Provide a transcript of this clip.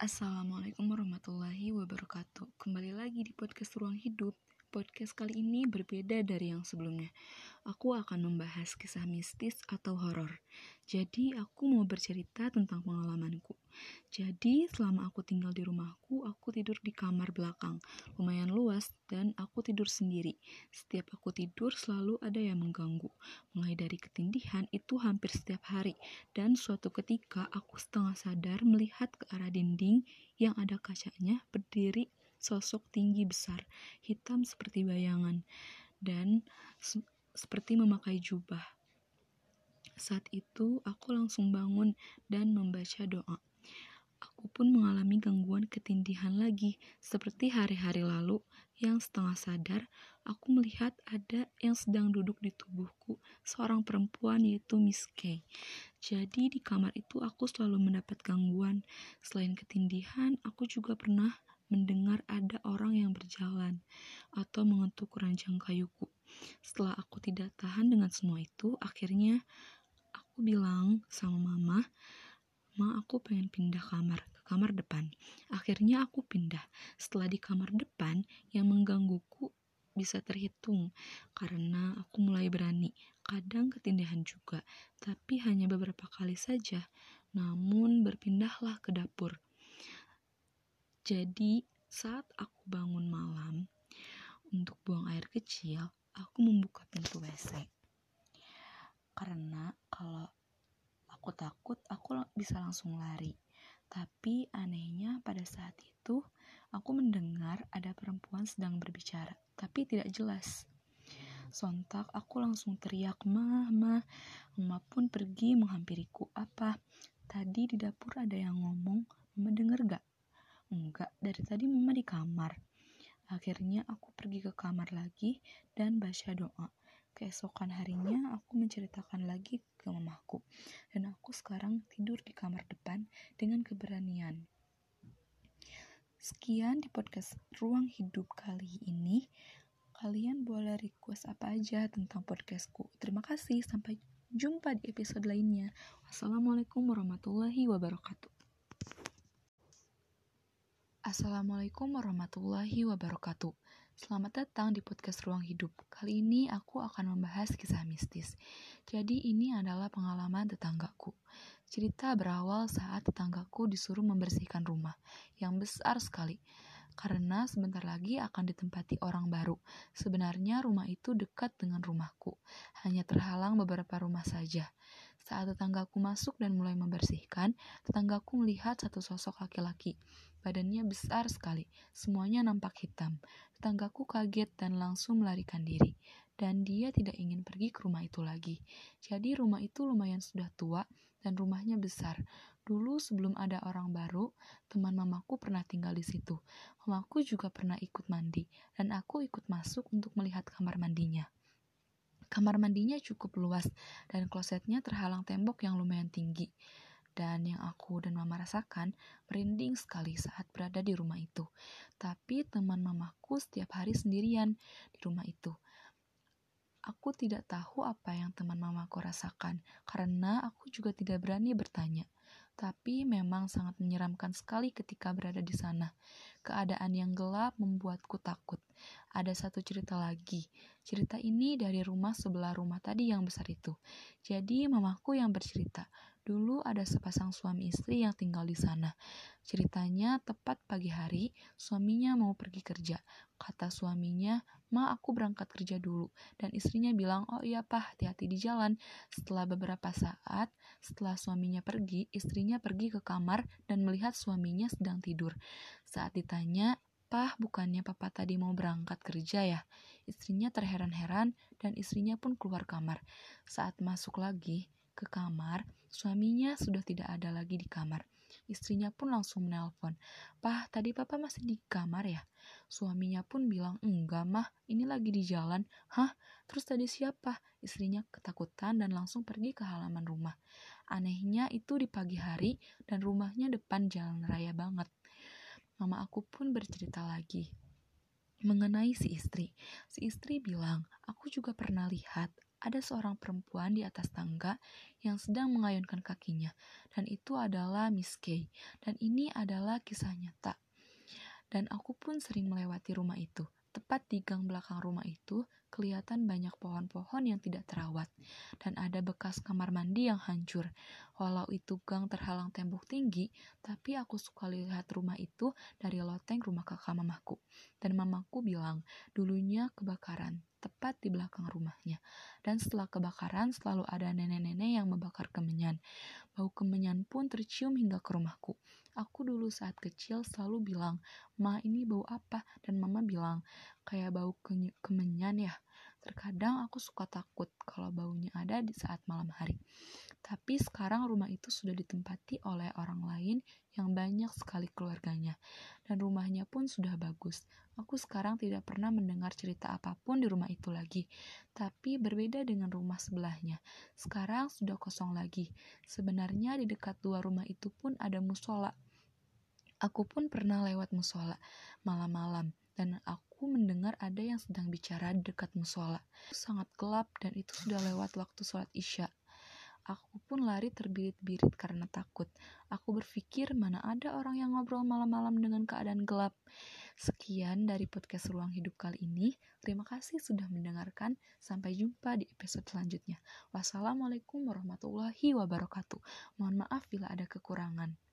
Assalamualaikum warahmatullahi wabarakatuh. Kembali lagi di podcast Ruang Hidup. Podcast kali ini berbeda dari yang sebelumnya. Aku akan membahas kisah mistis atau horor. Jadi, aku mau bercerita tentang pengalamanku. Jadi, selama aku tinggal di rumahku, aku tidur di kamar belakang. Lumayan luas dan aku tidur sendiri. Setiap aku tidur selalu ada yang mengganggu. Mulai dari ketindihan itu hampir setiap hari. Dan suatu ketika aku setengah sadar melihat ke arah dinding yang ada kacanya berdiri sosok tinggi besar, hitam seperti bayangan, dan se seperti memakai jubah. Saat itu, aku langsung bangun dan membaca doa. Aku pun mengalami gangguan ketindihan lagi, seperti hari-hari lalu yang setengah sadar, aku melihat ada yang sedang duduk di tubuhku, seorang perempuan yaitu Miss Kay. Jadi di kamar itu aku selalu mendapat gangguan. Selain ketindihan, aku juga pernah mendengar ada orang yang berjalan atau mengetuk keranjang kayuku. Setelah aku tidak tahan dengan semua itu, akhirnya aku bilang sama mama, Ma, aku pengen pindah kamar ke kamar depan. Akhirnya aku pindah. Setelah di kamar depan, yang menggangguku bisa terhitung karena aku mulai berani. Kadang ketindihan juga, tapi hanya beberapa kali saja. Namun berpindahlah ke dapur. Jadi, saat aku bangun malam untuk buang air kecil, aku membuka pintu WC. Karena kalau aku takut, aku bisa langsung lari. Tapi anehnya pada saat itu, aku mendengar ada perempuan sedang berbicara, tapi tidak jelas. Sontak aku langsung teriak, "Mah, mah." Mama pun pergi menghampiriku. "Apa? Tadi di dapur ada yang ngomong, Mama denger gak?" Dari tadi mama di kamar. Akhirnya aku pergi ke kamar lagi dan baca doa. Keesokan harinya aku menceritakan lagi ke mamaku. Dan aku sekarang tidur di kamar depan dengan keberanian. Sekian di podcast Ruang Hidup kali ini. Kalian boleh request apa aja tentang podcastku. Terima kasih, sampai jumpa di episode lainnya. Wassalamualaikum warahmatullahi wabarakatuh. Assalamualaikum warahmatullahi wabarakatuh. Selamat datang di podcast Ruang Hidup. Kali ini aku akan membahas kisah mistis. Jadi ini adalah pengalaman tetanggaku. Cerita berawal saat tetanggaku disuruh membersihkan rumah yang besar sekali. Karena sebentar lagi akan ditempati orang baru. Sebenarnya rumah itu dekat dengan rumahku. Hanya terhalang beberapa rumah saja. Saat tetanggaku masuk dan mulai membersihkan, tetanggaku melihat satu sosok laki-laki Badannya besar sekali, semuanya nampak hitam. Tetanggaku kaget dan langsung melarikan diri. Dan dia tidak ingin pergi ke rumah itu lagi. Jadi rumah itu lumayan sudah tua dan rumahnya besar. Dulu sebelum ada orang baru, teman mamaku pernah tinggal di situ. Mamaku juga pernah ikut mandi, dan aku ikut masuk untuk melihat kamar mandinya. Kamar mandinya cukup luas, dan klosetnya terhalang tembok yang lumayan tinggi dan yang aku dan mama rasakan merinding sekali saat berada di rumah itu. Tapi teman mamaku setiap hari sendirian di rumah itu. Aku tidak tahu apa yang teman mamaku rasakan karena aku juga tidak berani bertanya. Tapi memang sangat menyeramkan sekali ketika berada di sana. Keadaan yang gelap membuatku takut. Ada satu cerita lagi. Cerita ini dari rumah sebelah rumah tadi yang besar itu. Jadi mamaku yang bercerita. Dulu ada sepasang suami istri yang tinggal di sana. Ceritanya tepat pagi hari, suaminya mau pergi kerja. Kata suaminya, Ma aku berangkat kerja dulu. Dan istrinya bilang, oh iya pak, hati-hati di jalan. Setelah beberapa saat, setelah suaminya pergi, istrinya pergi ke kamar dan melihat suaminya sedang tidur. Saat ditanya, Pah, bukannya papa tadi mau berangkat kerja ya? Istrinya terheran-heran dan istrinya pun keluar kamar. Saat masuk lagi, ke kamar, suaminya sudah tidak ada lagi di kamar. Istrinya pun langsung menelpon, Pah, tadi papa masih di kamar ya? Suaminya pun bilang, enggak mah, ini lagi di jalan. Hah? Terus tadi siapa? Istrinya ketakutan dan langsung pergi ke halaman rumah. Anehnya itu di pagi hari dan rumahnya depan jalan raya banget. Mama aku pun bercerita lagi mengenai si istri. Si istri bilang, aku juga pernah lihat ada seorang perempuan di atas tangga yang sedang mengayunkan kakinya, dan itu adalah Miss Kay. Dan ini adalah kisah nyata. Dan aku pun sering melewati rumah itu. Tepat di gang belakang rumah itu, kelihatan banyak pohon-pohon yang tidak terawat, dan ada bekas kamar mandi yang hancur. Walau itu gang terhalang tembok tinggi, tapi aku suka lihat rumah itu dari loteng rumah kakak mamaku. Dan mamaku bilang, dulunya kebakaran, tepat di belakang rumahnya. Dan setelah kebakaran, selalu ada nenek-nenek yang membakar kemenyan. Bau kemenyan pun tercium hingga ke rumahku. Aku dulu saat kecil selalu bilang, Ma ini bau apa? Dan mama bilang, kayak bau ke kemenyan ya. Terkadang aku suka takut kalau baunya ada di saat malam hari. Tapi sekarang rumah itu sudah ditempati oleh orang lain yang banyak sekali keluarganya. Dan rumahnya pun sudah bagus. Aku sekarang tidak pernah mendengar cerita apa pun di rumah itu lagi. Tapi berbeda dengan rumah sebelahnya. Sekarang sudah kosong lagi. Sebenarnya di dekat dua rumah itu pun ada musola. Aku pun pernah lewat musola malam-malam dan aku mendengar ada yang sedang bicara dekat musola. Sangat gelap dan itu sudah lewat waktu sholat isya. Aku pun lari terbirit-birit karena takut. Aku berpikir mana ada orang yang ngobrol malam-malam dengan keadaan gelap. Sekian dari podcast Ruang Hidup kali ini. Terima kasih sudah mendengarkan. Sampai jumpa di episode selanjutnya. Wassalamualaikum warahmatullahi wabarakatuh. Mohon maaf bila ada kekurangan.